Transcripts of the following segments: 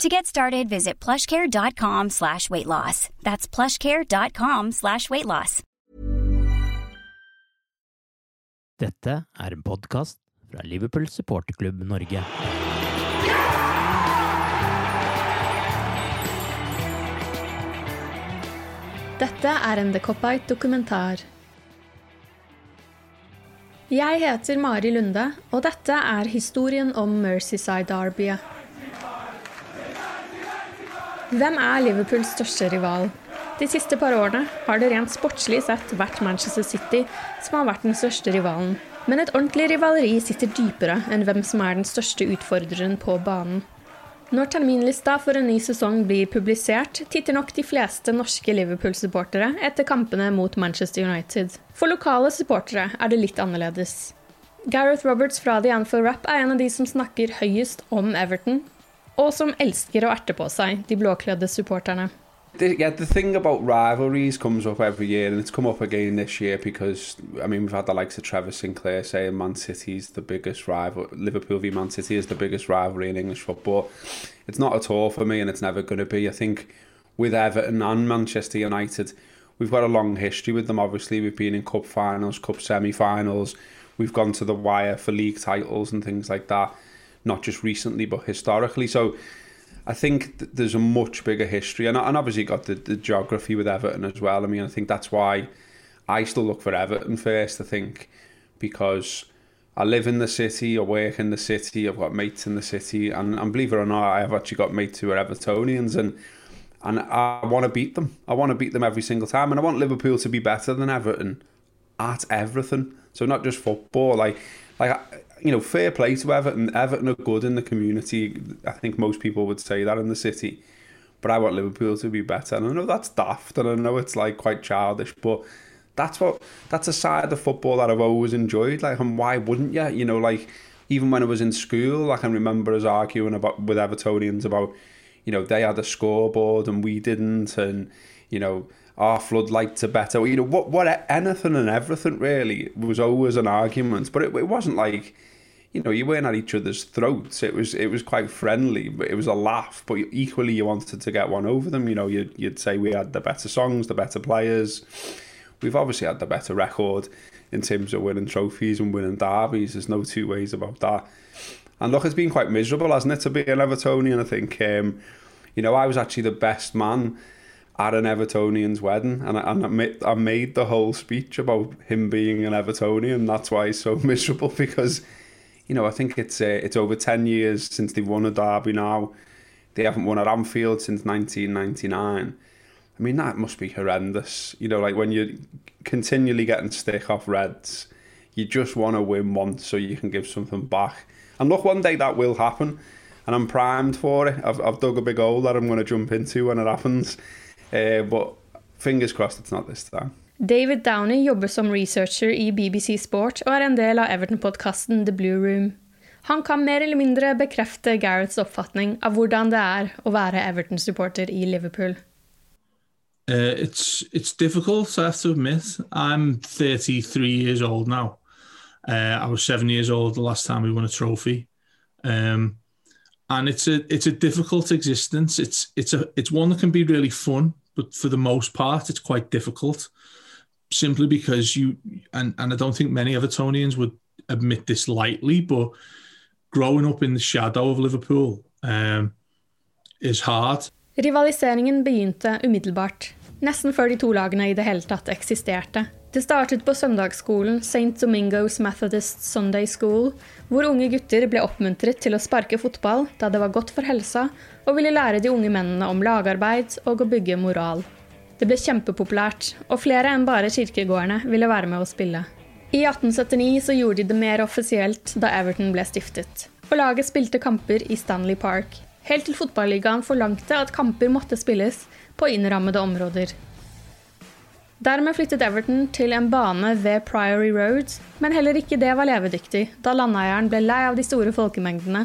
To get started, visit plushcare.com slash weight loss. That's plushcare.com slash weight loss. Dette er en podkast fra Liverpool supporterklubb Norge. Dette er en The Cop-Out dokumentar. Jeg heter Mari Lunde, og dette er historien om Merseyside Derbyet. Hvem er Liverpools største rival? De siste par årene har det rent sportslig sett vært Manchester City som har vært den største rivalen. Men et ordentlig rivaleri sitter dypere enn hvem som er den største utfordreren på banen. Når terminlista for en ny sesong blir publisert, titter nok de fleste norske Liverpool-supportere etter kampene mot Manchester United. For lokale supportere er det litt annerledes. Gareth Roberts fra The Anfield Rap er en av de som snakker høyest om Everton, og som elsker å erte på seg de blåkledde supporterne. The, yeah, the thing about rivalries comes up every year, and it's come up again this year because I mean we've had the likes of Trevor Sinclair saying Man City's the biggest rival, Liverpool v Man City is the biggest rivalry in English football. It's not at all for me, and it's never going to be. I think with Everton and Manchester United, we've got a long history with them. Obviously, we've been in cup finals, cup semi-finals. We've gone to the wire for league titles and things like that. Not just recently, but historically. So I think th- there's a much bigger history, and, and obviously got the, the geography with Everton as well. I mean, I think that's why I still look for Everton first. I think because I live in the city, I work in the city, I've got mates in the city, and, and believe it or not, I have actually got mates who are Evertonians, and and I want to beat them. I want to beat them every single time, and I want Liverpool to be better than Everton at everything. So not just football, like like you know, fair play to Everton. Everton are good in the community. I think most people would say that in the city. But I want Liverpool to be better. And I know that's daft and I know it's like quite childish, but that's what that's a side of the football that I've always enjoyed. Like and why wouldn't you? You know, like even when I was in school, I can remember us arguing about with Evertonians about, you know, they had a scoreboard and we didn't and, you know, our floodlights are better. You know, what what anything and everything really was always an argument. But it, it wasn't like you know, you weren't at each other's throats. It was it was quite friendly, but it was a laugh. But equally, you wanted to get one over them. You know, you'd you'd say we had the better songs, the better players. We've obviously had the better record in terms of winning trophies and winning derbies. There's no two ways about that. And look, it's been quite miserable, hasn't it, to be an Evertonian? I think, um, you know, I was actually the best man at an Evertonian's wedding, and I, and I made the whole speech about him being an Evertonian. That's why he's so miserable because you know, I think it's uh, it's over 10 years since they've won a derby now. They haven't won at Anfield since 1999. I mean, that must be horrendous. You know, like when you're continually getting stick off Reds, you just want to win once so you can give something back. And look, one day that will happen, and I'm primed for it. I've, I've dug a big hole that I'm going to jump into when it happens. Uh, but fingers crossed it's not this time. David Downey jobber som researcher i BBC Sport og er en del av Everton-podkasten The Blue Room. Han kan mer eller mindre bekrefte Gareths oppfatning av hvordan det er å være Everton-supporter i Liverpool. Uh, it's it's difficult, I have to admit. I'm 33 years old now. Uh, I was seven years old the last time we won a trophy, um, and it's a it's a difficult existence. It's it's a it's one that can be really fun, but for the most part, it's quite difficult. Simply because you and and I don't think many Evertonians would admit this lightly, but growing up in the shadow of Liverpool um, is hard. Rivaliseringen begynte umiddelbart, nesten før de to lagene i det hele tatt eksisterte. Det startet på søndagsskolen St. Domingos Methodist Sunday School, hvor unge gutter ble oppmuntret til å sparke fotball da det var godt for helsa, og ville lære de unge mennene om lagarbeid og å bygge moral. Det ble kjempepopulært, og flere enn bare kirkegårdene ville være med å spille. I 1879 så gjorde de det mer offisielt da Everton ble stiftet, og laget spilte kamper i Stanley Park, helt til fotballigaen forlangte at kamper måtte spilles på innrammede områder. Dermed flyttet Everton til en bane ved Priory Road, men heller ikke det var levedyktig, da landeieren ble lei av de store folkemengdene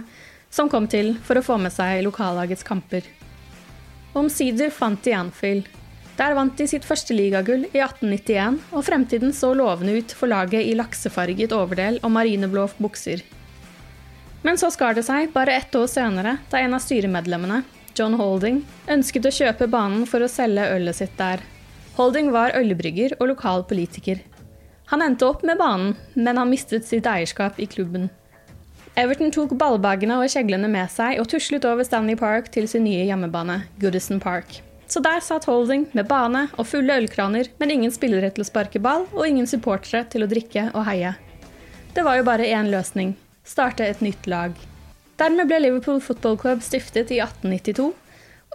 som kom til for å få med seg lokallagets kamper. Omsider fant de Anfield. Der vant de sitt første ligagull i 1891, og fremtiden så lovende ut for laget i laksefarget overdel og marineblå bukser. Men så skar det seg bare ett år senere, da en av styremedlemmene, John Holding, ønsket å kjøpe banen for å selge ølet sitt der. Holding var ølbrygger og lokal politiker. Han endte opp med banen, men han mistet sitt eierskap i klubben. Everton tok ballbagene og kjeglene med seg og tuslet over Stanley Park til sin nye hjemmebane, Goodison Park. Så der satt Holding med bane og fulle ølkraner, men ingen spillere til å sparke ball og ingen supportere til å drikke og heie. Det var jo bare én løsning starte et nytt lag. Dermed ble Liverpool Football Club stiftet i 1892,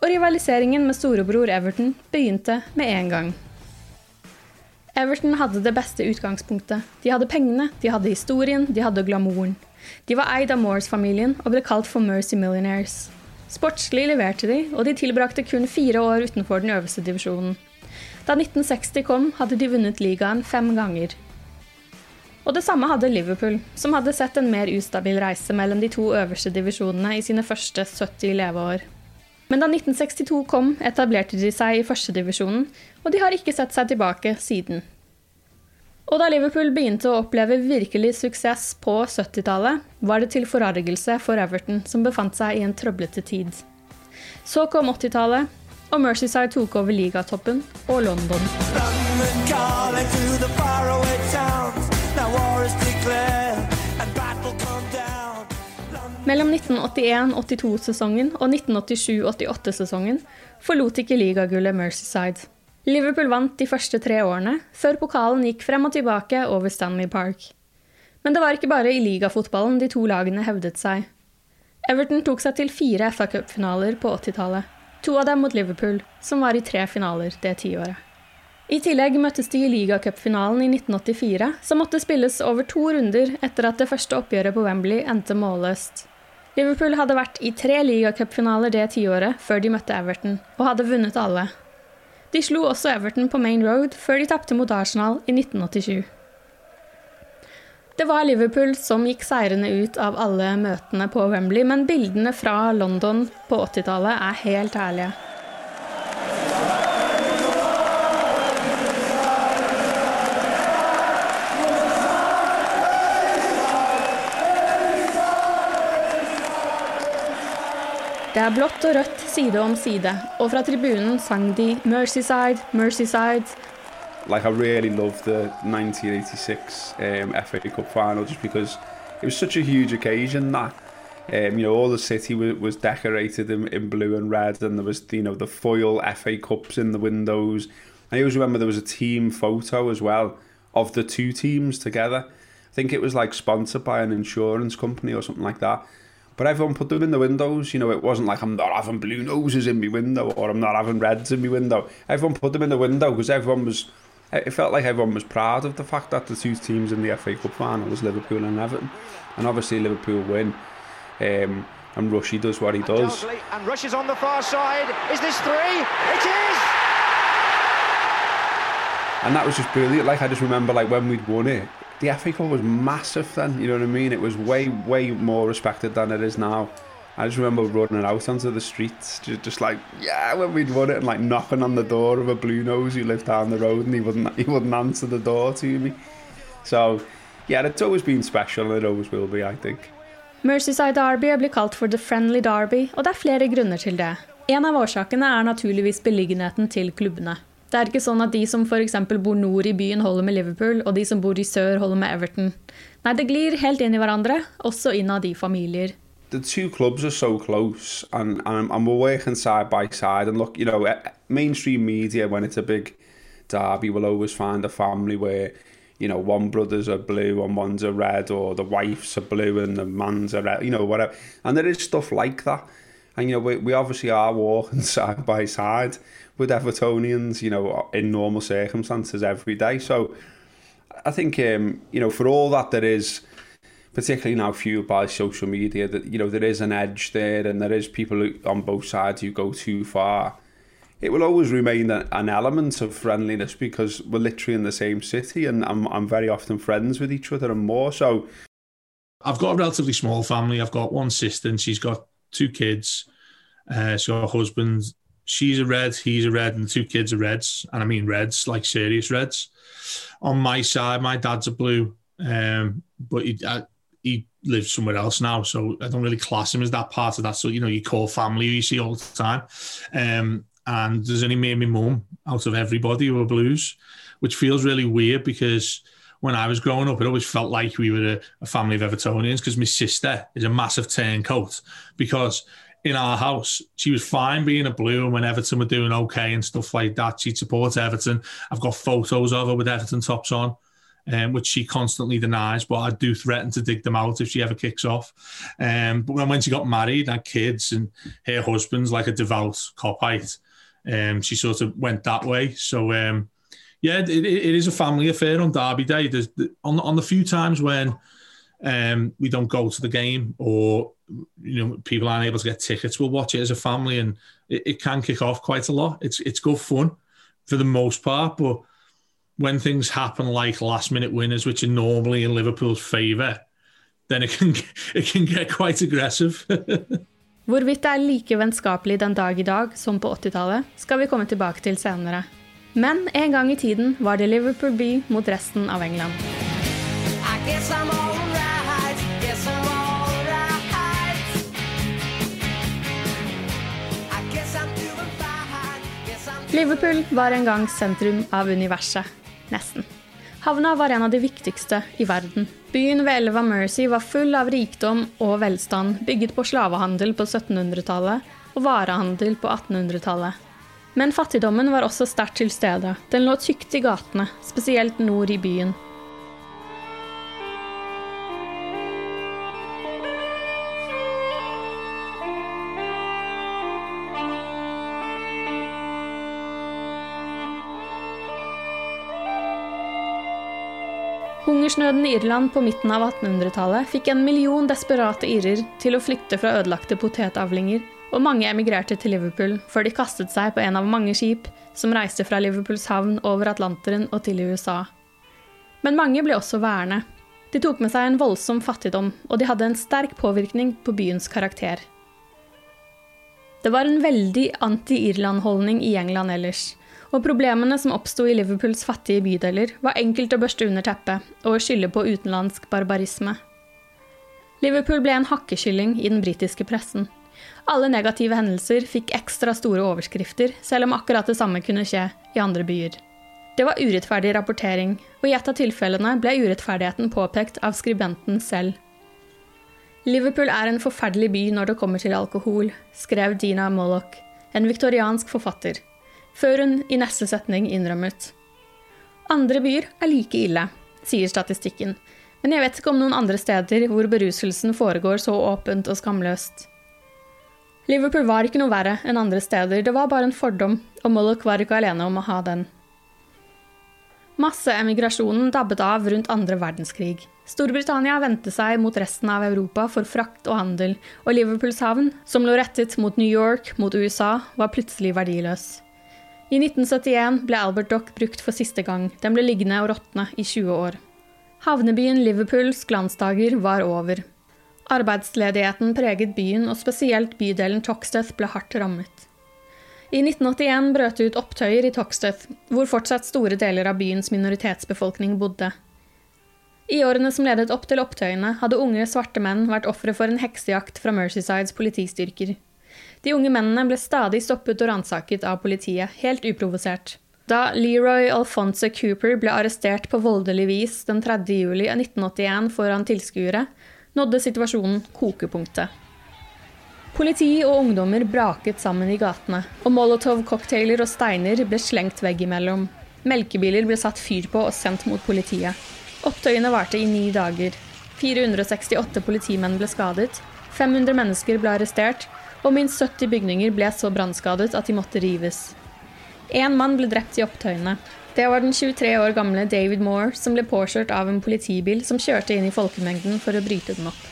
og rivaliseringen med storebror Everton begynte med en gang. Everton hadde det beste utgangspunktet. De hadde pengene, de hadde historien, de hadde glamouren. De var eid av Moores-familien og ble kalt for Mercy Millionaires. Sportslig leverte de, og de tilbrakte kun fire år utenfor den øverste divisjonen. Da 1960 kom, hadde de vunnet ligaen fem ganger. Og det samme hadde Liverpool, som hadde sett en mer ustabil reise mellom de to øverste divisjonene i sine første 70 leveår. Men da 1962 kom, etablerte de seg i førstedivisjonen, og de har ikke sett seg tilbake siden. Og da Liverpool begynte å oppleve virkelig suksess på 70-tallet, var det til forargelse for Everton, som befant seg i en trøblete tid. Så kom 80-tallet, og Mercyside tok over ligatoppen og London. Mellom 1981-82-sesongen og 1987-88-sesongen forlot ikke ligagullet Mercyside. Liverpool vant de første tre årene, før pokalen gikk frem og tilbake over Stanley Park. Men det var ikke bare i ligafotballen de to lagene hevdet seg. Everton tok seg til fire FA Cup-finaler på 80-tallet. To av dem mot Liverpool, som var i tre finaler det tiåret. I tillegg møttes de i ligacupfinalen i 1984, som måtte spilles over to runder etter at det første oppgjøret på Wembley endte målløst. Liverpool hadde vært i tre ligacupfinaler det tiåret før de møtte Everton, og hadde vunnet alle. De slo også Everton på Main Road før de tapte mot Arsenal i 1987. Det var Liverpool som gikk seirende ut av alle møtene på Wembley, men bildene fra London på 80-tallet er helt herlige. Det er blått og rødt side om side, og fra tribunen sang de 'Merseyside, Merseyside'. Like I really love the 1986 um, FA Cup final just because it was such a huge occasion that um, you know all the city was, was decorated in, in blue and red and there was you know the foil FA Cups in the windows. I always remember there was a team photo as well of the two teams together. I think it was like sponsored by an insurance company or something like that. But everyone put them in the windows. You know, it wasn't like I'm not having blue noses in my window or I'm not having reds in my window. Everyone put them in the window because everyone was. It felt like everyone was proud of the fact that the two teams in the FA Cup final was Liverpool and Everton, and obviously Liverpool win. Um, and Rushy does what he does. And Rush is on the far side. Is this three? It is. And that was just brilliant. Like I just remember, like when we'd won it, the FA Cup was massive then, you know what I mean? It was way, way more respected than it is now. I just remember running out onto the streets, just, just like yeah, when we'd won it, and like knocking on the door of a blue nose who lived down the road, and he wouldn't he wouldn't answer the door to me. So yeah, it's always been special, and it always will be, I think. Merseyside Derby blir kalt for The Friendly Derby, og det er flere grunner til det. En av årsakene er naturligvis beliggenheten til klubbene. Det er ikke sånn at de som f.eks. bor nord i byen, holder med Liverpool, og de som bor i sør, holder med Everton. Nei, det glir helt inn i hverandre, også innad i familier. The two clubs are so close, and, and, and we're working side by side. And look, you know, eh, mainstream media, when it's a big derby, will always find a family where you know, one brother's a blue and one's a red, or the wife's a blue and the man's a red, you know, whatever. And there is stuff like that. And, you know, we, we obviously are walking side by side with Evertonians, you know, in normal circumstances every day. So I think, um, you know, for all that there is, particularly now fueled by social media, that, you know, there is an edge there and there is people on both sides who go too far it will always remain an element of friendliness because we're literally in the same city and I'm, I'm very often friends with each other and more. So I've got a relatively small family. I've got one sister and she's got two kids. Uh, she's got a husband. She's a red, he's a red, and the two kids are reds. And I mean reds, like serious reds. On my side, my dad's a blue, um, but he, I, he lives somewhere else now, so I don't really class him as that part of that. So you know, you call family you see all the time. Um, and there's only me and my mum out of everybody who are blues, which feels really weird because when I was growing up, it always felt like we were a, a family of Evertonians because my sister is a massive turncoat because in our house, she was fine being a blue, and when Everton were doing okay and stuff like that, she'd support Everton. I've got photos of her with Everton tops on, um, which she constantly denies, but I do threaten to dig them out if she ever kicks off. Um, but when, when she got married, had kids, and her husband's like a devout Kopite, um, she sort of went that way. So um, yeah, it, it is a family affair on Derby Day. There's on on the few times when um, we don't go to the game or you know people aren't able to get tickets, we'll watch it as a family, and it, it can kick off quite a lot. It's it's good fun for the most part, but when things happen like last minute winners, which are normally in Liverpool's favour, then it can it can get quite aggressive. Hvorvidt det er like vennskapelig den dag i dag som på 80-tallet, skal vi komme tilbake til senere. Men en gang i tiden var det Liverpool by mot resten av England. Liverpool var en gang sentrum av universet. Nesten. Havna var en av de viktigste i verden. Byen ved elva Mercy var full av rikdom og velstand, bygget på slavehandel på 1700-tallet og varehandel på 1800-tallet. Men fattigdommen var også sterkt til stede. Den lå tykt i gatene, spesielt nord i byen. Hungersnøden i Irland på midten av 1800-tallet fikk en million desperate irrer til å flykte fra ødelagte potetavlinger, og mange emigrerte til Liverpool før de kastet seg på en av mange skip som reiste fra Liverpools havn over Atlanteren og til USA. Men mange ble også værende. De tok med seg en voldsom fattigdom, og de hadde en sterk påvirkning på byens karakter. Det var en veldig anti-Irland-holdning i England ellers, og problemene som oppsto i Liverpools fattige bydeler, var enkelt å børste under teppet og skylde på utenlandsk barbarisme. Liverpool ble en hakkekylling i den britiske pressen. Alle negative hendelser fikk ekstra store overskrifter, selv om akkurat det samme kunne skje i andre byer. Det var urettferdig rapportering, og i et av tilfellene ble urettferdigheten påpekt av skribenten selv. Liverpool er en forferdelig by når det kommer til alkohol, skrev Dina Mollock, en viktoriansk forfatter før hun i neste setning innrømmet. Andre byer er like ille, sier statistikken, men jeg vet ikke om noen andre steder hvor beruselsen foregår så åpent og skamløst. Liverpool var ikke noe verre enn andre steder, det var bare en fordom, og Mollock var ikke alene om å ha den. Masseemigrasjonen dabbet av rundt andre verdenskrig. Storbritannia vendte seg mot resten av Europa for frakt og handel, og Liverpools havn, som lå rettet mot New York, mot USA, var plutselig verdiløs. I 1971 ble Albert Dock brukt for siste gang. Den ble liggende og råtne i 20 år. Havnebyen Liverpools glansdager var over. Arbeidsledigheten preget byen, og spesielt bydelen Toxteth ble hardt rammet. I 1981 brøt det ut opptøyer i Toxteth, hvor fortsatt store deler av byens minoritetsbefolkning bodde. I årene som ledet opp til opptøyene, hadde unge svarte menn vært ofre for en heksejakt fra Mercysides politistyrker. De unge mennene ble stadig stoppet og ransaket av politiet, helt uprovosert. Da Leroy Alphonse Cooper ble arrestert på voldelig vis den 3. juli 1981 foran tilskuere, nådde situasjonen kokepunktet. Politi og ungdommer braket sammen i gatene, og molotov-cocktailer og steiner ble slengt veggimellom. Melkebiler ble satt fyr på og sendt mot politiet. Opptøyene varte i ni dager. 468 politimenn ble skadet, 500 mennesker ble arrestert, og minst 70 bygninger ble så brannskadet at de måtte rives. Én mann ble drept i opptøyene. Det var den 23 år gamle David Moore som ble påkjørt av en politibil som kjørte inn i folkemengden for å bryte den opp.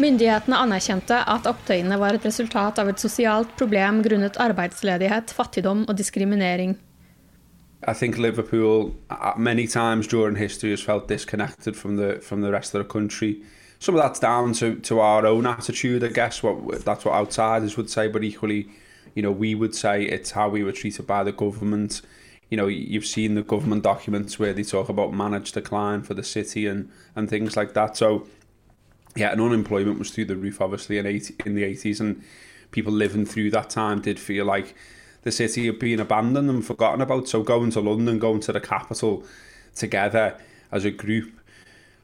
Myndighetene anerkjente at opptøyene var et resultat av et sosialt problem grunnet arbeidsledighet, fattigdom og diskriminering. I think Liverpool uh, many times during history has felt disconnected from the from the rest of the country. Some of that's down to, to our own attitude, I guess. What that's what outsiders would say, but equally, you know, we would say it's how we were treated by the government. You know, you've seen the government documents where they talk about managed decline for the city and and things like that. So, yeah, and unemployment was through the roof, obviously, in 80, in the eighties, and people living through that time did feel like the city had been abandoned and forgotten about. So going to London, going to the capital together as a group,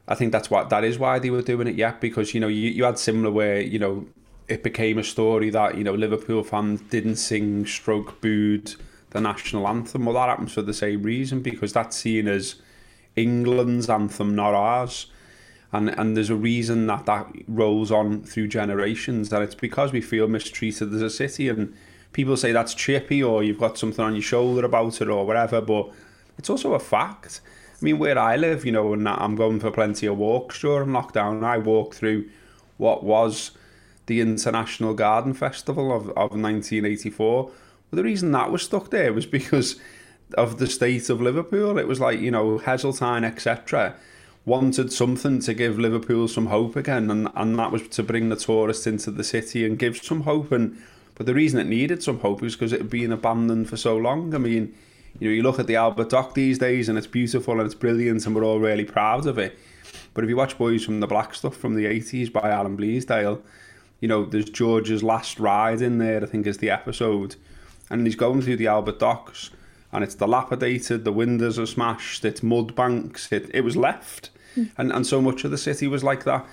I think that's what that is why they were doing it. Yeah, because you know you, you had similar where you know it became a story that you know Liverpool fans didn't sing, stroke, booed the national anthem. Well, that happens for the same reason because that's seen as England's anthem, not ours. And, and there's a reason that that rolls on through generations, and it's because we feel mistreated as a city, and people say that's chippy or you've got something on your shoulder about it or whatever, but it's also a fact. I mean, where I live, you know, and I'm going for plenty of walks during lockdown, I walk through what was the International Garden Festival of, of 1984. Well, the reason that was stuck there was because of the state of Liverpool. It was like, you know, Heseltine, etc., wanted something to give Liverpool some hope again, and, and that was to bring the tourists into the city and give some hope. And but the reason it needed some hope is because it had been abandoned for so long. I mean, you know, you look at the Albert Dock these days and it's beautiful and it's brilliant and we're all really proud of it. But if you watch Boys from the Black Stuff from the 80s by Alan Bleasdale, you know, there's George's last ride in there, I think is the episode. And he's going through the Albert Docks and it's dilapidated, the windows are smashed, it's mud banks, it, it was left. Mm. And, and so much of the city was like that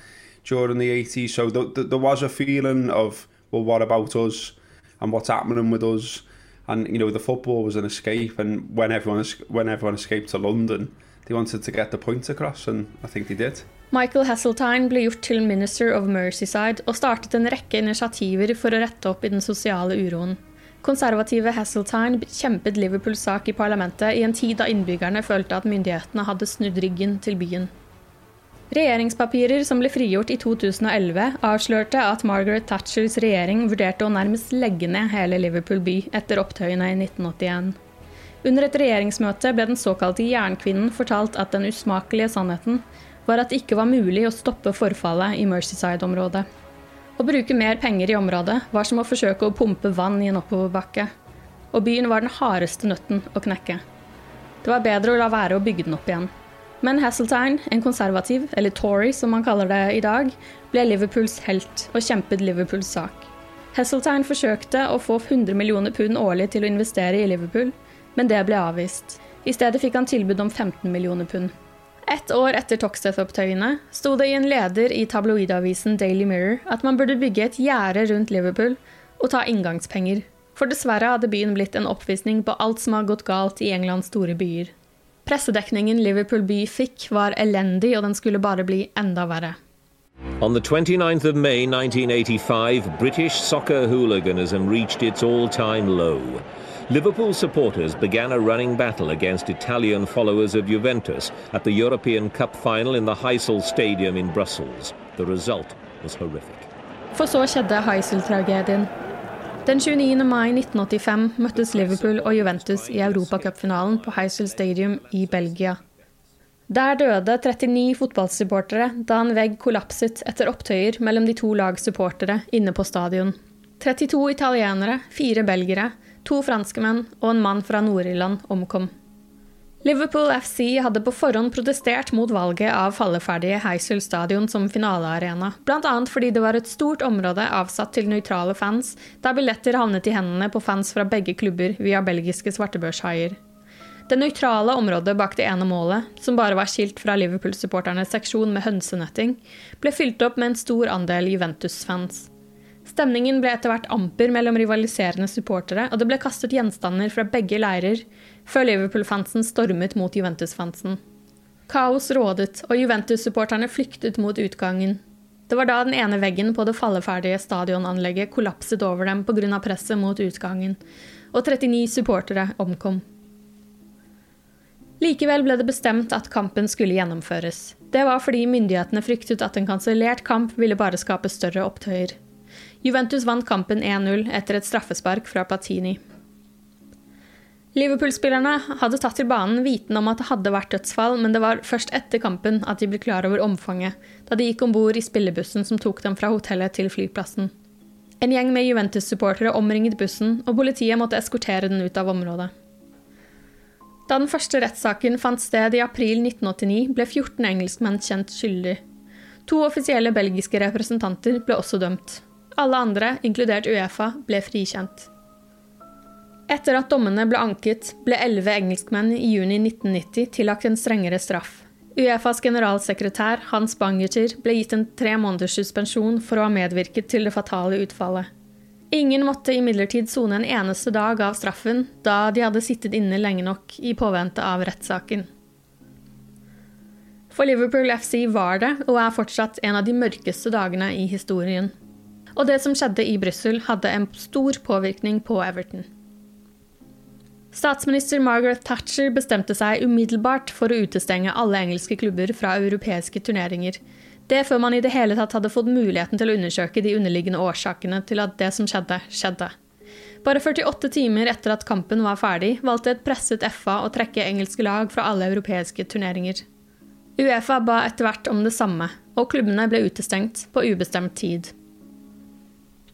during the 80s. So th- th- there was a feeling of well, what about us and what's happening with us? And you know, the football was an escape, and when everyone when everyone escaped to London, they wanted to get the point across, and I think they did. Michael Hasseltine ble gjort til Minister of Merseyside og startet en rekke initiativer for å rette opp i den sosiale uroen. Konservative Hasseltine kjempet Liverpools sak i parlamentet i en tid da innbyggerne følte at myndighetene hadde snudd ryggen til byen. Regjeringspapirer som ble frigjort i 2011, avslørte at Margaret Thatchers regjering vurderte å nærmest legge ned hele Liverpool by etter opptøyene i 1981. Under et regjeringsmøte ble den såkalte jernkvinnen fortalt at den usmakelige sannheten var at det ikke var mulig å stoppe forfallet i Mercyside-området. Å bruke mer penger i området var som å forsøke å pumpe vann i en oppoverbakke. Og byen var den hardeste nøtten å knekke. Det var bedre å la være å bygge den opp igjen. Men Hasseltine, en konservativ, eller Tory som man kaller det i dag, ble Liverpools helt og kjempet Liverpools sak. Hasseltine forsøkte å få 100 millioner pund årlig til å investere i Liverpool, men det ble avvist. I stedet fikk han tilbud om 15 millioner pund. Ett år etter Toxteth-opptøyene sto det i en leder i tabloidavisen Daily Mirror at man burde bygge et gjerde rundt Liverpool og ta inngangspenger, for dessverre hadde byen blitt en oppvisning på alt som har gått galt i Englands store byer. Pressedekningen Liverpool by fikk, var elendig, og den skulle bare bli enda verre. On the 29th of May 1985, British soccer hooliganism reached its all-time low. Liverpool supporters began a running battle against Italian followers of Juventus at the European Cup final in the Heysel Stadium in Brussels. The result was horrific. For så skjedde Heysel-tragedien. Den 29. mai 1985 møttes Liverpool og Juventus i Europacupfinalen på Heysel Stadium i Belgia. Der døde 39 fotballsupportere da en vegg kollapset etter opptøyer mellom de to lagsupportere inne på stadion. 32 italienere, fire belgere, to franskmenn og en mann fra Nord-Irland omkom. Liverpool FC hadde på forhånd protestert mot valget av falleferdige Heysel stadion som finalearena, bl.a. fordi det var et stort område avsatt til nøytrale fans, der billetter havnet i hendene på fans fra begge klubber via belgiske svartebørshaier. Det nøytrale området bak det ene målet, som bare var skilt fra Liverpool-supporternes seksjon med hønsenetting, ble fylt opp med en stor andel Juventus-fans. Stemningen ble etter hvert amper mellom rivaliserende supportere, og det ble kastet gjenstander fra begge leirer, før Liverpool-fansen stormet mot Juventus-fansen. Kaos rådet, og Juventus-supporterne flyktet mot utgangen. Det var da den ene veggen på det falleferdige stadionanlegget kollapset over dem pga. presset mot utgangen, og 39 supportere omkom. Likevel ble det bestemt at kampen skulle gjennomføres. Det var fordi myndighetene fryktet at en kansellert kamp ville bare skape større opptøyer. Juventus vant kampen 1-0 etter et straffespark fra Platini. Liverpool-spillerne hadde tatt til banen viten om at det hadde vært dødsfall, men det var først etter kampen at de ble klar over omfanget, da de gikk om bord i spillebussen som tok dem fra hotellet til flyplassen. En gjeng med Juventus-supportere omringet bussen, og politiet måtte eskortere den ut av området. Da den første rettssaken fant sted i april 1989, ble 14 engelskmenn kjent skyldig. To offisielle belgiske representanter ble også dømt. Alle andre, inkludert Uefa, ble frikjent. Etter at dommene ble anket, ble elleve engelskmenn i juni 1990 tillagt en strengere straff. Uefas generalsekretær Hans Bangerter ble gitt en tre måneders suspensjon for å ha medvirket til det fatale utfallet. Ingen måtte imidlertid sone en eneste dag av straffen, da de hadde sittet inne lenge nok i påvente av rettssaken. For Liverpool FC var det, og er fortsatt, en av de mørkeste dagene i historien. Og det som skjedde i Brussel, hadde en stor påvirkning på Everton. Statsminister Margaret Thatcher bestemte seg umiddelbart for å utestenge alle engelske klubber fra europeiske turneringer, det før man i det hele tatt hadde fått muligheten til å undersøke de underliggende årsakene til at det som skjedde, skjedde. Bare 48 timer etter at kampen var ferdig, valgte et presset FA å trekke engelske lag fra alle europeiske turneringer. Uefa ba etter hvert om det samme, og klubbene ble utestengt på ubestemt tid.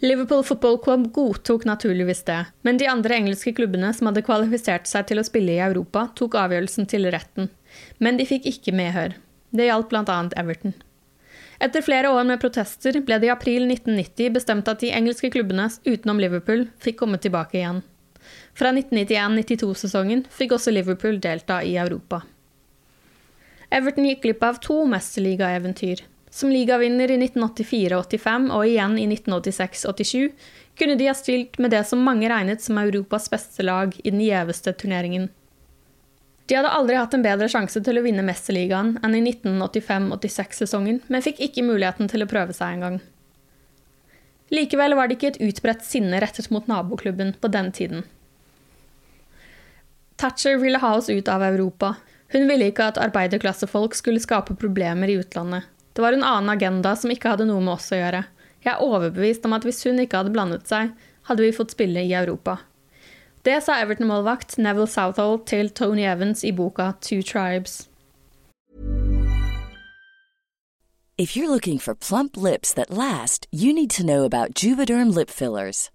Liverpool Football Club godtok naturligvis det, men de andre engelske klubbene som hadde kvalifisert seg til å spille i Europa, tok avgjørelsen til retten. Men de fikk ikke medhør. Det gjaldt bl.a. Everton. Etter flere år med protester ble det i april 1990 bestemt at de engelske klubbene utenom Liverpool fikk komme tilbake igjen. Fra 1991-92-sesongen fikk også Liverpool delta i Europa. Everton gikk glipp av to mesterligaeventyr. Som ligavinner i 1984-85 og igjen i 1986-87 kunne de ha stilt med det som mange regnet som Europas beste lag i den gjeveste turneringen. De hadde aldri hatt en bedre sjanse til å vinne Mesterligaen enn i 1985-86-sesongen, men fikk ikke muligheten til å prøve seg engang. Likevel var det ikke et utbredt sinne rettet mot naboklubben på den tiden. Thatcher ville ha oss ut av Europa. Hun ville ikke at arbeiderklassefolk skulle skape problemer i utlandet. Det var en annen agenda som ikke hadde noe med oss å gjøre. Jeg er overbevist om at hvis hun ikke hadde blandet seg, hadde vi fått spille i Europa. Det sa Everton-målvakt Neville Southall til Tony Evans i boka Two Tribes. If you're looking for plump lips that last, you need to know about Juvederm lip fillers.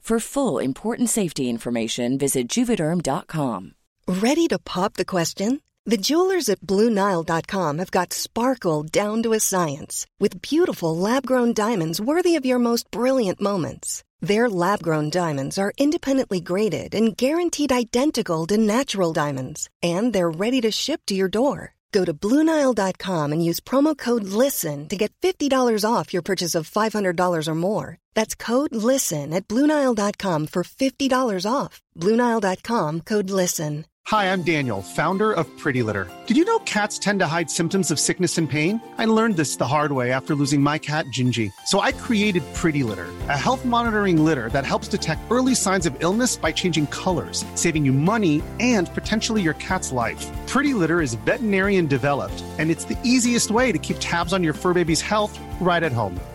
For full important safety information, visit juvederm.com. Ready to pop the question? The jewelers at BlueNile.com have got sparkle down to a science with beautiful lab grown diamonds worthy of your most brilliant moments. Their lab grown diamonds are independently graded and guaranteed identical to natural diamonds, and they're ready to ship to your door. Go to Bluenile.com and use promo code LISTEN to get $50 off your purchase of $500 or more. That's code LISTEN at Bluenile.com for $50 off. Bluenile.com code LISTEN. Hi, I'm Daniel, founder of Pretty Litter. Did you know cats tend to hide symptoms of sickness and pain? I learned this the hard way after losing my cat, Gingy. So I created Pretty Litter, a health monitoring litter that helps detect early signs of illness by changing colors, saving you money and potentially your cat's life. Pretty Litter is veterinarian developed, and it's the easiest way to keep tabs on your fur baby's health right at home.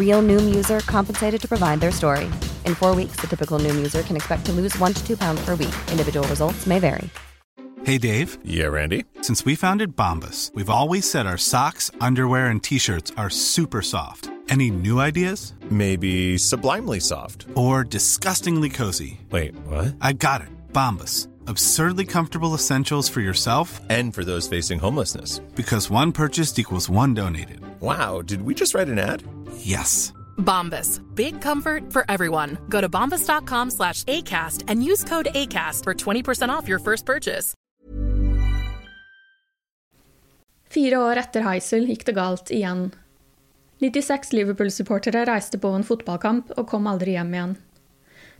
Real Noom user compensated to provide their story. In four weeks, the typical Noom user can expect to lose one to two pounds per week. Individual results may vary. Hey, Dave. Yeah, Randy. Since we founded Bombas, we've always said our socks, underwear, and t shirts are super soft. Any new ideas? Maybe sublimely soft. Or disgustingly cozy. Wait, what? I got it. Bombas. Absurdly comfortable essentials for yourself and for those facing homelessness. Because one purchased equals one donated. Wow, did we just write an ad? Yes. Bombas. Big comfort for everyone. Go to bombas.com slash ACAST and use code ACAST for 20% off your first purchase. Fire år etter Heisel gikk det galt igjen. 96 Liverpool-supportere reiste på en fotballkamp og kom aldri hjem igjen.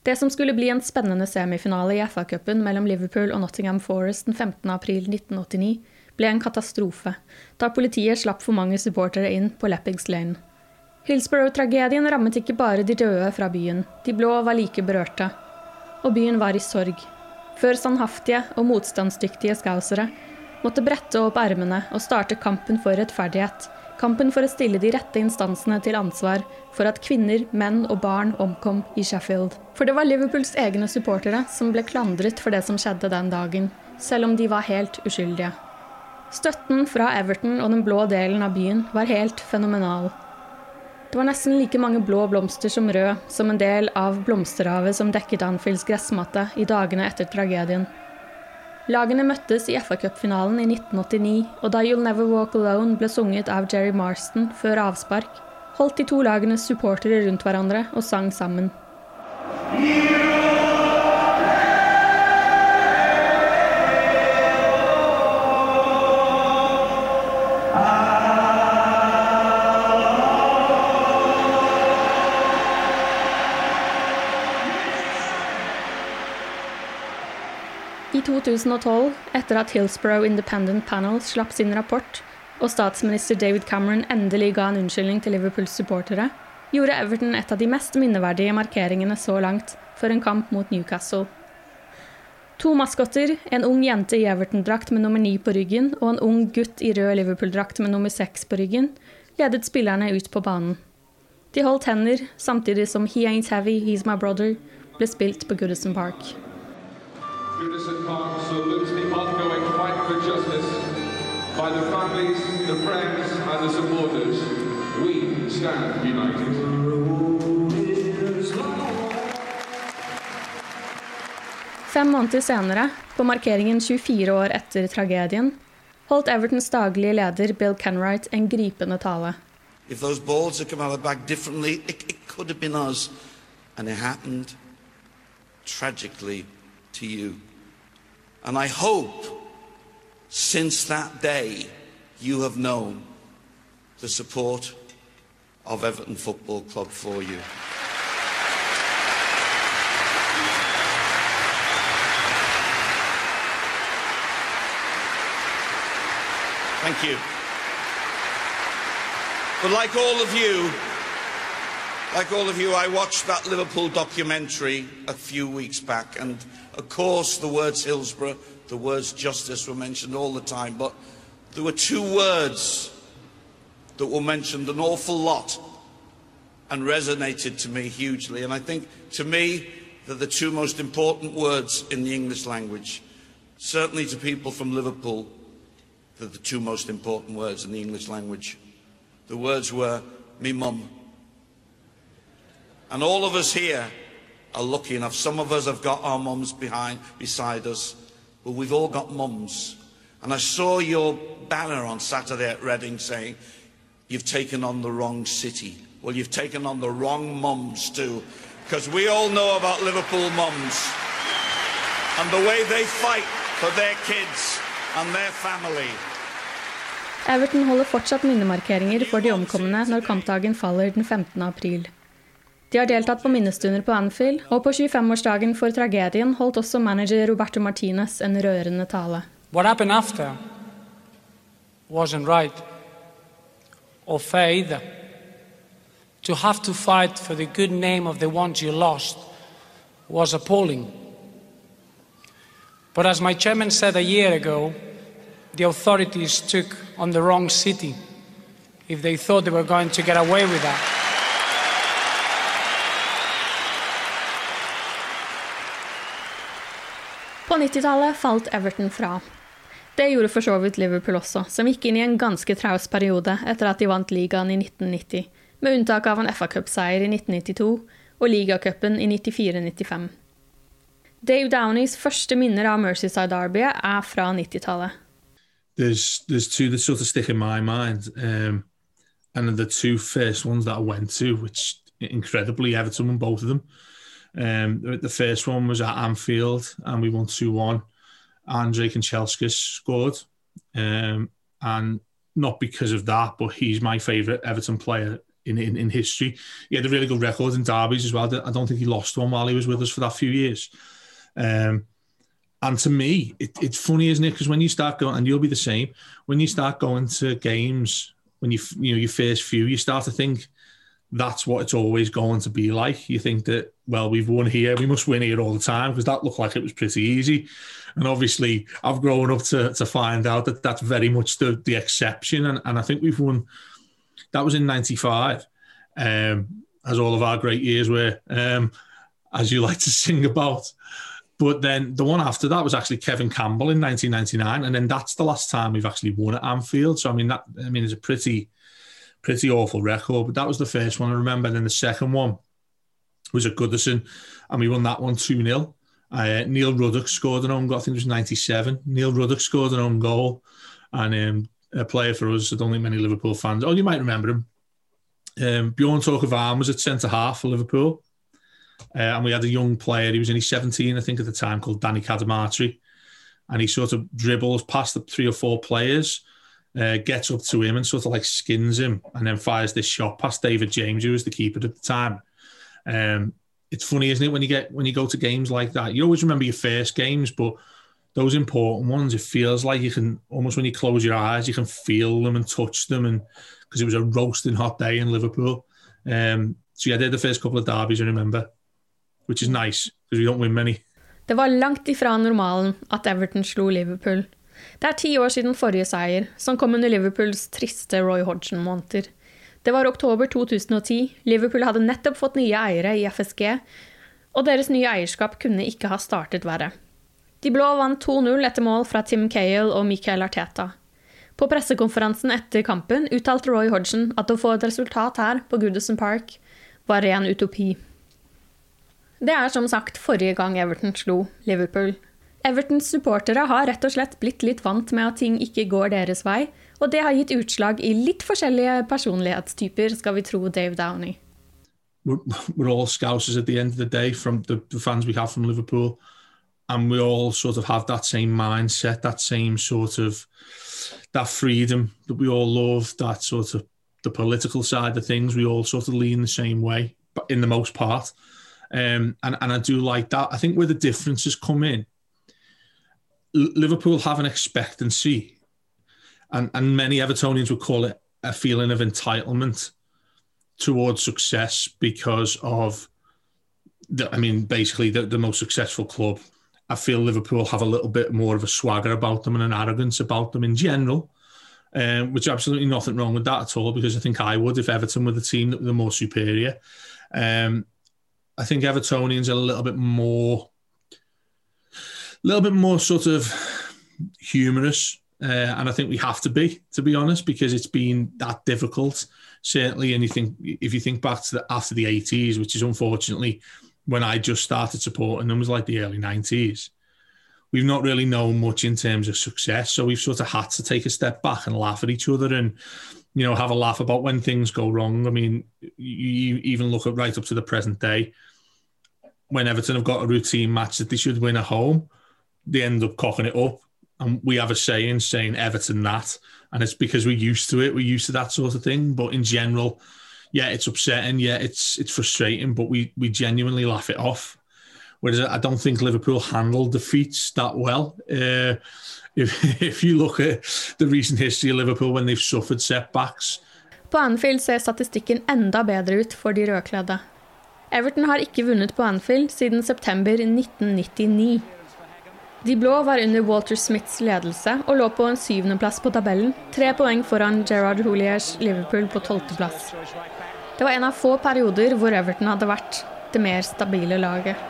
Det som skulle bli en spennende semifinale i FA-cupen mellom Liverpool og Nottingham Forest den 15. april 1989, ble en katastrofe, da politiet slapp for mange supportere inn på Leppings Lane. Hillsborough-tragedien rammet ikke bare de døde fra byen, de blå var like berørte. Og byen var i sorg. Før standhaftige og motstandsdyktige skausere måtte brette opp ermene og starte kampen for rettferdighet, kampen for å stille de rette instansene til ansvar for at kvinner, menn og barn omkom i Sheffield. For det var Liverpools egne supportere som ble klandret for det som skjedde den dagen, selv om de var helt uskyldige. Støtten fra Everton og den blå delen av byen var helt fenomenal. Det var nesten like mange blå blomster som rød, som en del av blomsterhavet som dekket Anfields gressmatte i dagene etter tragedien. Lagene møttes i FA-cupfinalen i 1989, og da You'll Never Walk Alone ble sunget av Jerry Marston før avspark, holdt de to lagenes supportere rundt hverandre og sang sammen. I 2012, etter at Hillsborough Independent Panel slapp sin rapport, og statsminister David Cameron endelig ga en unnskyldning til Liverpools supportere, gjorde Everton et av de mest minneverdige markeringene så langt for en kamp mot Newcastle. To maskotter, en ung jente i Everton-drakt med nummer ni på ryggen og en ung gutt i rød Liverpool-drakt med nummer seks på ryggen, ledet spillerne ut på banen. De holdt hender, samtidig som He Ain't Heavy, He's My Brother ble spilt på Goodison Park. Goodison Park salutes the ongoing fight for justice by the families, the friends and the supporters. We stand united. Fem måneder senere, på markeringen 24 år etter tragedien, holdt Evertons daglige leder Bill Kenwright en gripende tale. If those balls had come out of the bag differently, it, it could have been us. And it happened tragically to you. And I hope since that day you have known the support of Everton Football Club for you. Thank you. But like all of you, like all of you, I watched that Liverpool documentary a few weeks back, and of course, the words Hillsborough the words justice were mentioned all the time, but there were two words that were mentioned an awful lot and resonated to me hugely. And I think, to me, they're the two most important words in the English language. Certainly to people from Liverpool, they're the two most important words in the English language. The words were, me mum. And all of us here are lucky enough. Some of us have got our mums behind, beside us, but we've all got mums. And I saw your banner on Saturday at Reading saying, You've taken on the wrong city. Well, you've taken on the wrong mums too, because we all know about Liverpool mums and the way they fight for their kids and their family. Everton holder fortsatt minnemarkeringer for de omkomne når kampdagen faller den 15. april. De har deltatt på minnestunder på Anfield, og på 25-årsdagen for tragedien holdt også manager Roberto Martinez en rørende tale. What happened after wasn't right or fair either. To have to fight for the good name of the ones you lost was appalling. But as my chairman said a year ago, the authorities took on the wrong city if they thought they were going to get away with that. På 90-tallet falt Everton fra. Det gjorde for så vidt Liverpool også, som gikk inn i en ganske traus periode etter at de vant ligaen i 1990, med unntak av en FA-cupseier i 1992 og ligacupen i 94-95. Dave Downeys første minner av Mercyside Derby er fra 90-tallet. There's there's two that sort of stick in my mind, um, and the two first ones that I went to, which incredibly Everton won both of them. Um, the first one was at Anfield, and we won 2 1. Andrei Kanchelskis scored. Um, and not because of that, but he's my favourite Everton player in, in, in history. He had a really good record in derbies as well. I don't think he lost one while he was with us for that few years. Um, and to me, it, it's funny, isn't it? Because when you start going, and you'll be the same, when you start going to games, when you you know your first few, you start to think that's what it's always going to be like. You think that well, we've won here, we must win here all the time because that looked like it was pretty easy. And obviously, I've grown up to to find out that that's very much the the exception. And and I think we've won. That was in '95, um, as all of our great years were, um, as you like to sing about. But then the one after that was actually Kevin Campbell in 1999, and then that's the last time we've actually won at Anfield. So I mean, that I mean, it's a pretty pretty awful record. But that was the first one I remember. And then the second one was at Goodison, and we won that one 2 0. Uh, Neil Ruddock scored an own goal. I think it was 97. Neil Ruddock scored an own goal. And um, a player for us, I don't think many Liverpool fans, oh, you might remember him. Um, Bjorn Tore Kvarme was at centre half for Liverpool. Uh, and we had a young player, he was only 17, I think, at the time, called Danny Cadamarteri. And he sort of dribbles past the three or four players, uh, gets up to him and sort of like skins him, and then fires this shot past David James, who was the keeper at the time. Um, it's funny, isn't it, when you get when you go to games like that? You always remember your first games, but those important ones, it feels like you can almost when you close your eyes, you can feel them and touch them, and because it was a roasting hot day in Liverpool. Um, so yeah, they're the first couple of derbies I remember, which is nice because we don't win many. Det var langt ifra normalen at Everton slo Liverpool. Det er ti år siden forrige seier, som kom under Liverpools triste Roy Hodgson-måneder. Det var oktober 2010. Liverpool hadde nettopp fått nye eiere i FSG, og deres nye eierskap kunne ikke ha startet verre. De blå vant 2-0 etter mål fra Tim Cale og Michael Arteta. På pressekonferansen etter kampen uttalte Roy Hodgson at å få et resultat her på Goodison Park var ren utopi. Det er som sagt forrige gang Everton slo Liverpool. Evertons supportere har rett og slett blitt litt vant med at ting ikke går deres vei, og det har gitt utslag i litt forskjellige personlighetstyper, skal vi tro Dave Downey. We're, we're all scousers at the end of the day from the, the fans we have from Liverpool, and we all sort of have that same mindset, that same sort of that freedom that we all love, that sort of the political side of things. We all sort of lean the same way, but in the most part. Um, and, and I do like that. I think where the differences come in, Liverpool have an expectancy and, and many Evertonians would call it a feeling of entitlement towards success because of the, I mean, basically the, the most successful club. I feel Liverpool have a little bit more of a swagger about them and an arrogance about them in general, um, which absolutely nothing wrong with that at all. Because I think I would if Everton were the team that were the more superior. Um, I think Evertonians are a little bit more, little bit more sort of humorous, uh, and I think we have to be, to be honest, because it's been that difficult. Certainly, and you think if you think back to the, after the eighties, which is unfortunately when I just started supporting them was like the early nineties. We've not really known much in terms of success, so we've sort of had to take a step back and laugh at each other and you know have a laugh about when things go wrong. I mean, you even look at right up to the present day when Everton have got a routine match that they should win at home, they end up cocking it up. And we have a saying saying Everton that. And it's because we're used to it. We're used to that sort of thing. But in general, yeah, it's upsetting. Yeah, it's it's frustrating, but we we genuinely laugh it off. Whereas I don't think Liverpool handled defeats that well. Uh, if, if you look at the recent history of Liverpool when they've suffered setbacks. På Anfield ser statistikken enda bedre ut for de rødkledde. Everton har ikke vunnet på Anfield siden september 1999. De blå var under Walter Smiths ledelse og lå på en syvendeplass på tabellen, tre poeng foran Gerard Hooliers Liverpool på tolvteplass. Det var en av få perioder hvor Everton hadde vært det mer stabile laget.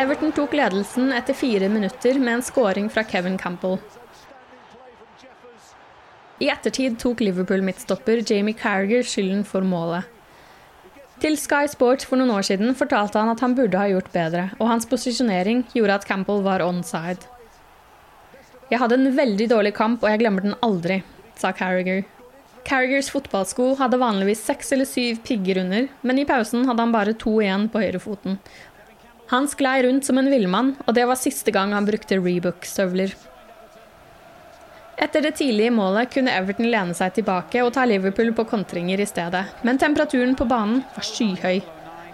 Everton tok ledelsen etter fire minutter med en scoring fra Kevin Campbell. I ettertid tok Liverpool-midtstopper Jamie Carriger skylden for målet. Til Sky Sports for noen år siden fortalte han at han burde ha gjort bedre, og hans posisjonering gjorde at Campbell var onside. Jeg hadde en veldig dårlig kamp, og jeg glemmer den aldri, sa Carriger. Carrigers fotballsko hadde vanligvis seks eller syv pigger under, men i pausen hadde han bare to igjen på høyrefoten. Han sklei rundt som en villmann, og det var siste gang han brukte Rebook-støvler. Etter det tidlige målet kunne Everton lene seg tilbake og ta Liverpool på kontringer i stedet, men temperaturen på banen var skyhøy.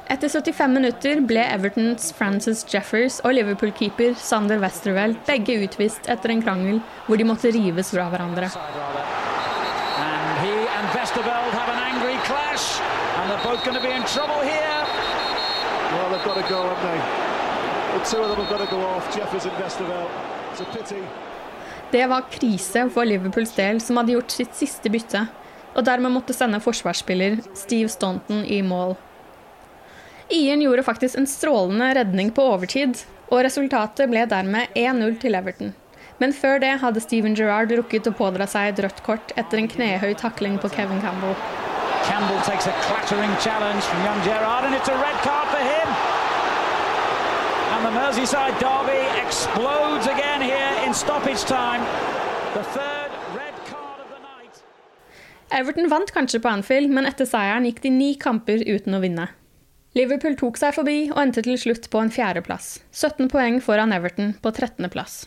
Etter 75 minutter ble Evertons Francis Jeffers og Liverpool-keeper Sander Westerwell begge utvist etter en krangel hvor de måtte rives fra hverandre. And he and Vesterveld have an angry clash, and they're both going to be in trouble here. Well, Det var krise for Liverpools del, som hadde gjort sitt siste bytte, og dermed måtte sende forsvarsspiller Steve Staunton i mål. Ian gjorde faktisk en strålende redning på overtid, og resultatet ble dermed 1-0 til Everton. Men før det hadde Steven Gerrard rukket å pådra seg et rødt kort etter en knehøy takling på Kevin Campbell. Campbell takes a clattering challenge from young Gerrard, and it's a red card for him. And the Merseyside derby explodes again in stoppage time. The third red card of the night. Everton vant kanskje på Anfield, men etter seieren gikk de ni kamper uten å vinne. Liverpool tok seg forbi og endte til slutt på en fjerdeplass. 17 poeng foran Everton på 13. plass.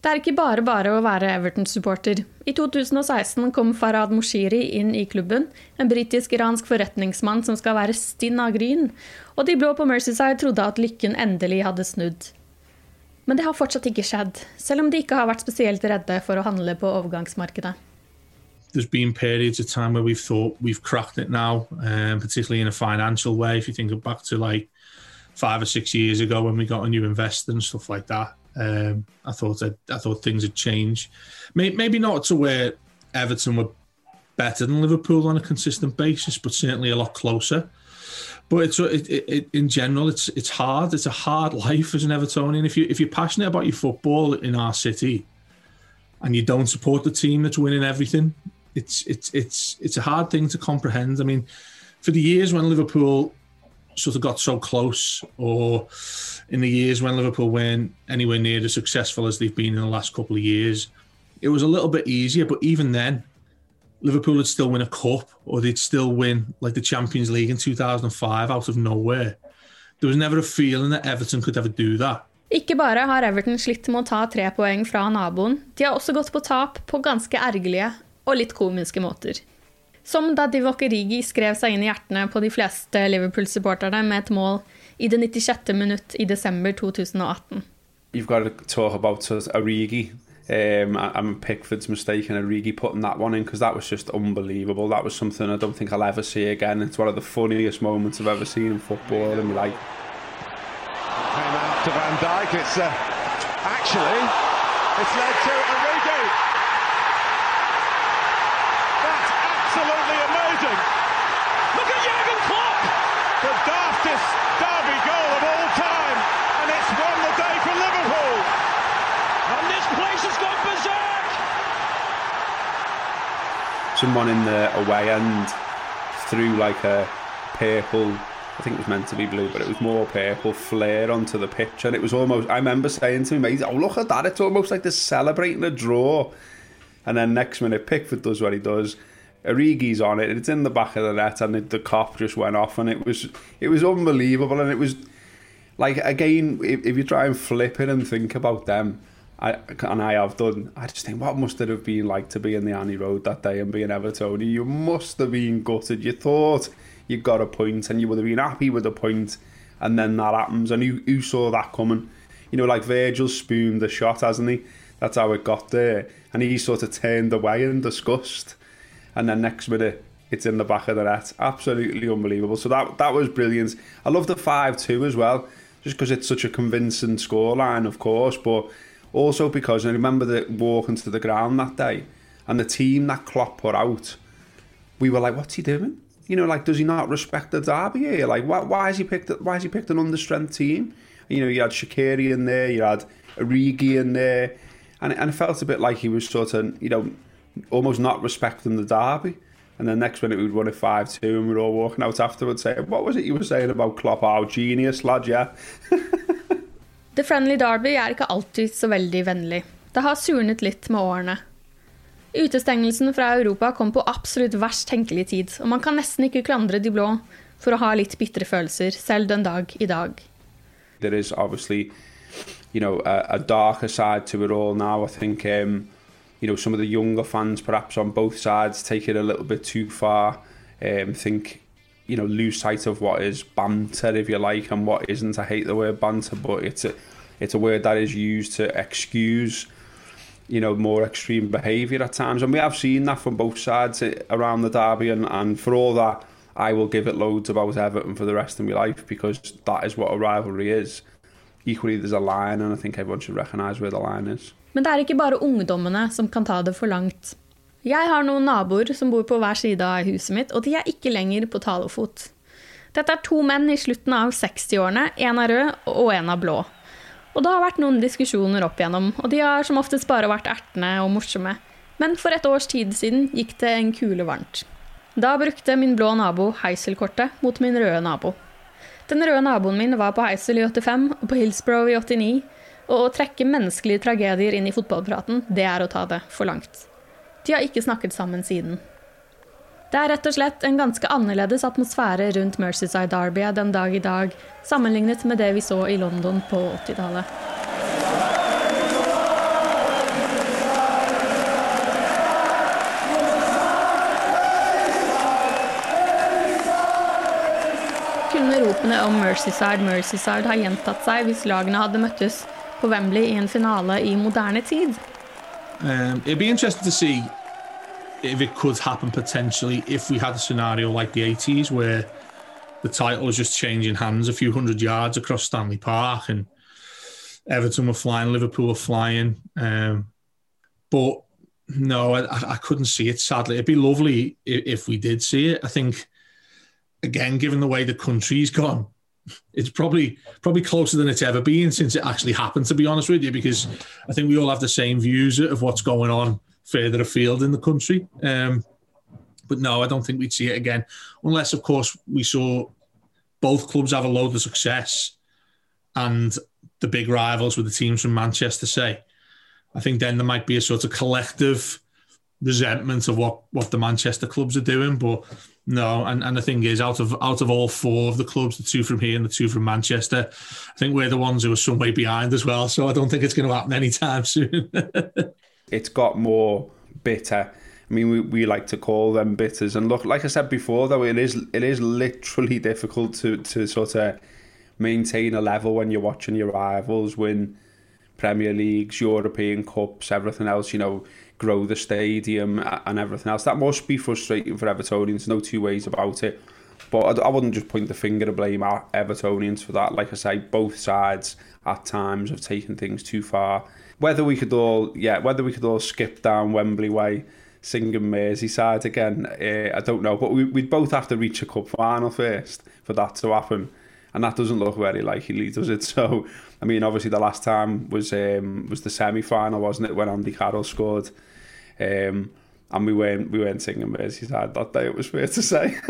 Det er ikke bare bare å være Everton-supporter. I 2016 kom Farad Moshiri inn i klubben, en britisk-iransk forretningsmann som skal være stinn av gryn, og de blå på Mercyside trodde at lykken endelig hadde snudd. Men det har fortsatt ikke skjedd, selv om de ikke har vært spesielt redde for å handle på overgangsmarkedet. there's been periods of time where we've thought we've cracked it now, um, particularly in a financial way. If you think back to like five or six years ago when we got a new investor and stuff like that, um, I thought that I thought things had changed. Maybe not to where Everton were better than Liverpool on a consistent basis, but certainly a lot closer. But it's it, it, in general, it's it's hard. It's a hard life as an Evertonian. If you if you're passionate about your football in our city, and you don't support the team that's winning everything, it's it's it's it's a hard thing to comprehend. I mean, for the years when Liverpool sort of got so close, or in the years when Liverpool weren't anywhere near as successful as they've been in the last couple of years, it was a little bit easier. But even then, Liverpool would still win a cup, or they'd still win like the Champions League in 2005 out of nowhere. There was never a feeling that Everton could ever do that. Ikke bare har Everton slitt med å ta tre poeng fra naboen, de har også gått på tap på ganske ergerlige og litt komiske måter. Som da Divock Origi skrev seg inn i hjertene på de fleste Liverpool-supporterne med et mål i det 96. minutt i desember 2018. You've got to talk about Origi Um, and Pickford's mistake and Origi putting that one in because that was just unbelievable. That was something I don't think I'll ever see again. It's one of the funniest moments I've ever seen in football. And like, came out to Van Dijk. It's uh, actually it's led to Origi. That's absolutely amazing. Look at Jurgen Klopp, the daftest derby goal of all time, and it's won the day for Liverpool. And this place has gone berserk. Someone in the away end threw like a purple I think it was meant to be blue, but it was more purple flare onto the pitch, and it was almost. I remember saying to me, mate, "Oh look at that! It's almost like they're celebrating a draw." And then next minute, Pickford does what he does. Origi's on it, and it's in the back of the net, and the, Kop just went off, and it was it was unbelievable, and it was like again, if, if you try and flip it and think about them, I and I have done. I just think what must it have been like to be in the Annie Road that day and be an Evertonian? You must have been gutted. You thought you got a point and you would have been happy with a point and then that happens and you, you saw that coming you know like Virgil spooned the shot hasn't he that's how it got there and he sort of turned away in disgust and then next minute it's in the back of the net absolutely unbelievable so that that was brilliant I love the 5-2 as well just because it's such a convincing scoreline of course but also because I remember the walking to the ground that day and the team that Klopp put out we were like what's he doing you know, like, does he not respect the derby here? Like, why, why has he picked? Why has he picked an understrength team? You know, you had Shaqiri in there, you had Origi in there, and and it felt a bit like he was sort of, you know, almost not respecting the derby. And then next minute we'd won it five two, and we were all walking out afterwards saying, "What was it you were saying about Klopp? Oh, genius, lad, yeah." The Friendly Derby er ikke alltid så veldig vennlig. Det har surnet litt med årene. Utestengelsen fra Europa kom på absolutt verst tenkelig tid, og man kan nesten ikke klandre de blå for å ha litt bitre følelser, selv den dag i dag. There is obviously, you know, a, a darker side to it all now. I think, um, you know, some of the younger fans, perhaps on both sides, take it a little bit too far. Um, think, you know, lose sight of what is banter, if you like, and what isn't. I hate the word banter, but it's a, it's a word that is used to excuse you know, more extreme behaviour at times. And we have seen that from both sides around the derby. And, and for all that, I will give it loads about Everton for the rest of my life because that is what a rivalry is. Equally, there's a line, and I think everyone should recognise where the line is. Men det er ikke bare ungdommene som kan ta det for langt. Jeg har noen naboer som bor på hver side av huset mitt, og de er ikke lenger på talefot. Dette er to menn i slutten av 60-årene, én er rød og én er blå. Og det har vært noen diskusjoner opp igjennom, og de har som oftest bare vært ertende og morsomme. Men for et års tid siden gikk det en kule varmt. Da brukte min blå nabo Heisel-kortet mot min røde nabo. Den røde naboen min var på Heisel i 85 og på Hillsborough i 89, og å trekke menneskelige tragedier inn i fotballpraten, det er å ta det for langt. De har ikke snakket sammen siden. Det er rett og slett en ganske annerledes atmosfære rundt Mercyside Derby den dag i dag, sammenlignet med det vi så i London på 80-tallet. Kunne ropene om Mercyside, Mercyside ha gjentatt seg hvis lagene hadde møttes på Wembley i en finale i moderne tid? Um, if it could happen potentially if we had a scenario like the 80s where the title was just changing hands a few hundred yards across Stanley Park and Everton were flying, Liverpool were flying. Um, but no, I, I, couldn't see it, sadly. It'd be lovely if, if, we did see it. I think, again, given the way the country's gone, it's probably probably closer than it's ever been since it actually happened, to be honest with you, because I think we all have the same views of what's going on further afield in the country. Um, but no, I don't think we'd see it again, unless, of course, we saw both clubs have a load of success and the big rivals with the teams from Manchester say. I think then there might be a sort of collective resentment of what what the Manchester clubs are doing. But no, and, and the thing is, out of out of all four of the clubs, the two from here and the two from Manchester, I think we're the ones who are some way behind as well. So I don't think it's going to happen anytime soon. It's got more bitter. I mean, we, we like to call them bitters. And look, like I said before, though, it is it is literally difficult to, to sort of maintain a level when you're watching your rivals win Premier Leagues, European Cups, everything else, you know, grow the stadium and everything else. That must be frustrating for Evertonians, no two ways about it. But I, I wouldn't just point the finger to blame Evertonians for that. Like I say, both sides at times have taken things too far. Whether we could all, yeah, whether we could all skip down Wembley Way, singing Merseyside again, uh, I don't know. But we, we'd both have to reach a cup final first for that to happen. And that doesn't look very likely, does it? So, I mean, obviously the last time was um, was the semi-final, wasn't it, when Andy Carroll scored? Um, and we weren't, we weren't singing Merseyside that day, it was fair to say.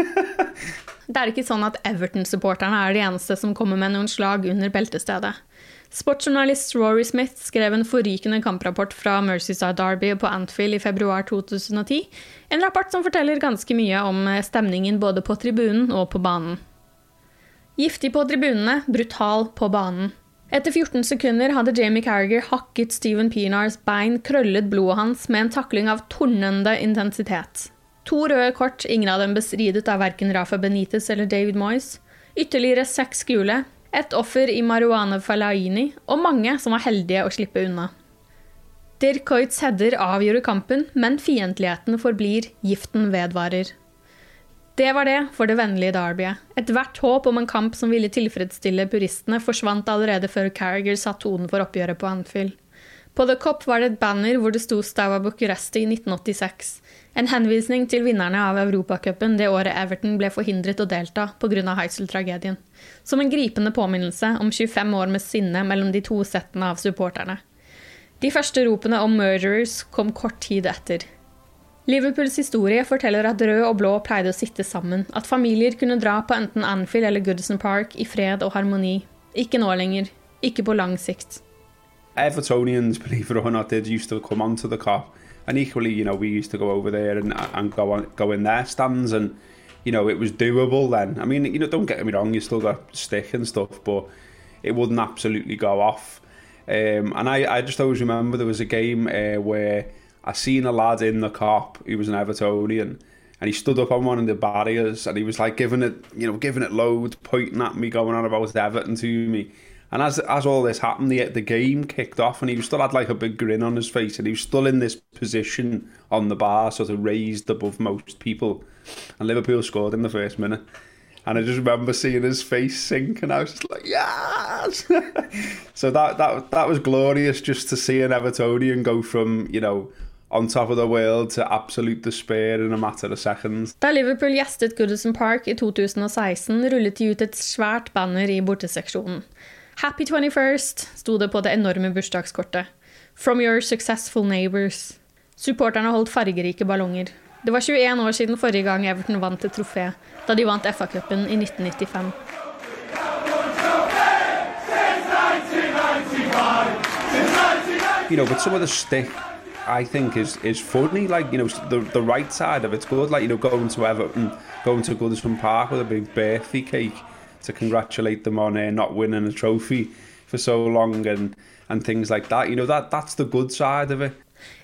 Det er ikke sånn at Everton-supporterne er de eneste som kommer med noen slag under beltestedet. Sportsjournalist Rory Smith skrev en forrykende kamprapport fra Merseyside Derby på Anfield i februar 2010. En rapport som forteller ganske mye om stemningen både på tribunen og på banen. Giftig på tribunene, brutal på banen. Etter 14 sekunder hadde Jamie Carriger hakket Steven Pienars bein, krøllet blodet hans med en takling av tornende intensitet. To røde kort, ingen av dem bestridet av verken Rafa Benitez eller David Moyes. Ytterligere seks gule, et offer i Marihuana Falaini, og mange som var heldige å slippe unna. Dirk Coits header avgjorde kampen, men fiendtligheten forblir, giften vedvarer. Det var det for det vennlige Derbyet. Ethvert håp om en kamp som ville tilfredsstille puristene, forsvant allerede før Carriager satte tonen for oppgjøret på Anfield. På The Cop var det et banner hvor det sto Staua Bucuresti i 1986. En henvisning til vinnerne av Europacupen det året Everton ble forhindret å delta pga. Heisel-tragedien. Som en gripende påminnelse om 25 år med sinne mellom de to settene av supporterne. De første ropene om 'murderers' kom kort tid etter. Liverpools historie forteller at rød og blå pleide å sitte sammen, at familier kunne dra på enten Anfield eller Goodison Park i fred og harmoni. Ikke nå lenger. Ikke på lang sikt. Evertonians, believe it or not, did used to come onto the cop, and equally, you know, we used to go over there and and go on, go in their stands, and you know, it was doable then. I mean, you know, don't get me wrong, you still got stick and stuff, but it wouldn't absolutely go off. Um, and I, I just always remember there was a game uh, where I seen a lad in the Kop who was an Evertonian and he stood up on one of the barriers and he was like giving it, you know, giving it loads, pointing at me, going on about Everton to me. And as as all this happened, the the game kicked off, and he still had like a big grin on his face, and he was still in this position on the bar, sort of raised above most people. And Liverpool scored in the first minute, and I just remember seeing his face sink, and I was just like, yes. so that that that was glorious, just to see an Evertonian go from you know on top of the world to absolute despair in a matter of seconds. Da Liverpool gjestet Goodison Park i 2016, rullet de ut et svært banner i borteseksjonen. Happy 21st sto det på det enorme bursdagskortet. From your successful neighbors. Supporterne holdt fargerike ballonger. Det var 21 år siden forrige gang Everton vant et trofé, da de vant FA-cupen i 1995. You know, but some of the stick I think is is funny. Like you know, the the right side of it's good. Like you know, going to Everton, going to Goodison Park with a big birthday cake to congratulate them on uh, not winning a trophy for so long and and things like that. You know, that that's the good side of it.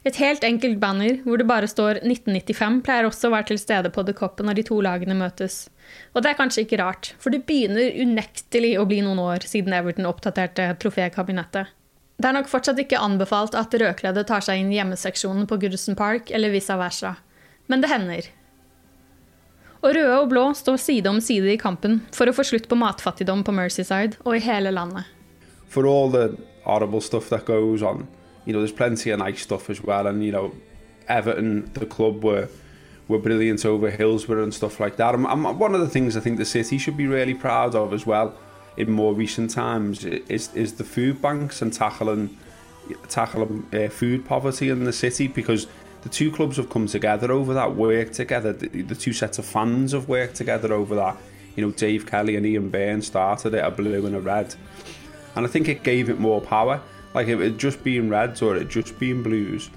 Et helt enkelt banner hvor det bare står 1995 pleier også å være til stede på The Cop når de to lagene møtes. Og det er kanskje ikke rart, for det begynner unektelig å bli noen år siden Everton oppdaterte trofékabinettet. Det er nok fortsatt ikke anbefalt at rødkledde tar seg inn hjemmeseksjonen på Goodison Park, eller vice versa. Men det hender. Og røde og blå står side om side i kampen for å få slutt på matfattigdom på Merseyside og i hele landet. For all the horrible stuff that goes on, you know, there's plenty of nice stuff as well. And, you know, Everton, the club, were were brilliant over Hillsborough and stuff like that. And one of the things I think the city should be really proud of as well in more recent times is is the food banks and tackling tackling uh, food poverty in the city because the two clubs have come together over that, work together. The, the, two sets of fans have worked together over that. You know, Dave Kelly and Ian Byrne started it, a blue and a red. And I think it gave it more power. Like if it just been reds or it just been blues,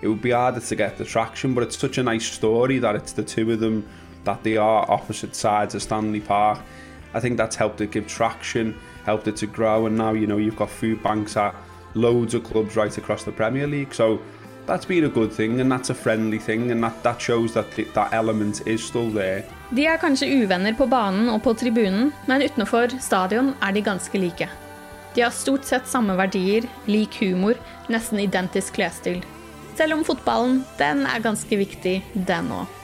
it would be harder to get the traction. But it's such a nice story that it's the two of them, that they are opposite sides of Stanley Park. I think that's helped it give traction, helped it to grow, and now you know you've got food banks at loads of clubs right across the Premier League. So that's been a good thing, and that's a friendly thing, and that, that shows that that element is still there. De er kanskje uvenner på banen og på tribunen, men utenfor stadion er de ganske like. De har stort sett samme verdier, lik humor, nesten identisk klesstil. Selv om fotballen, den er ganske viktig, den òg.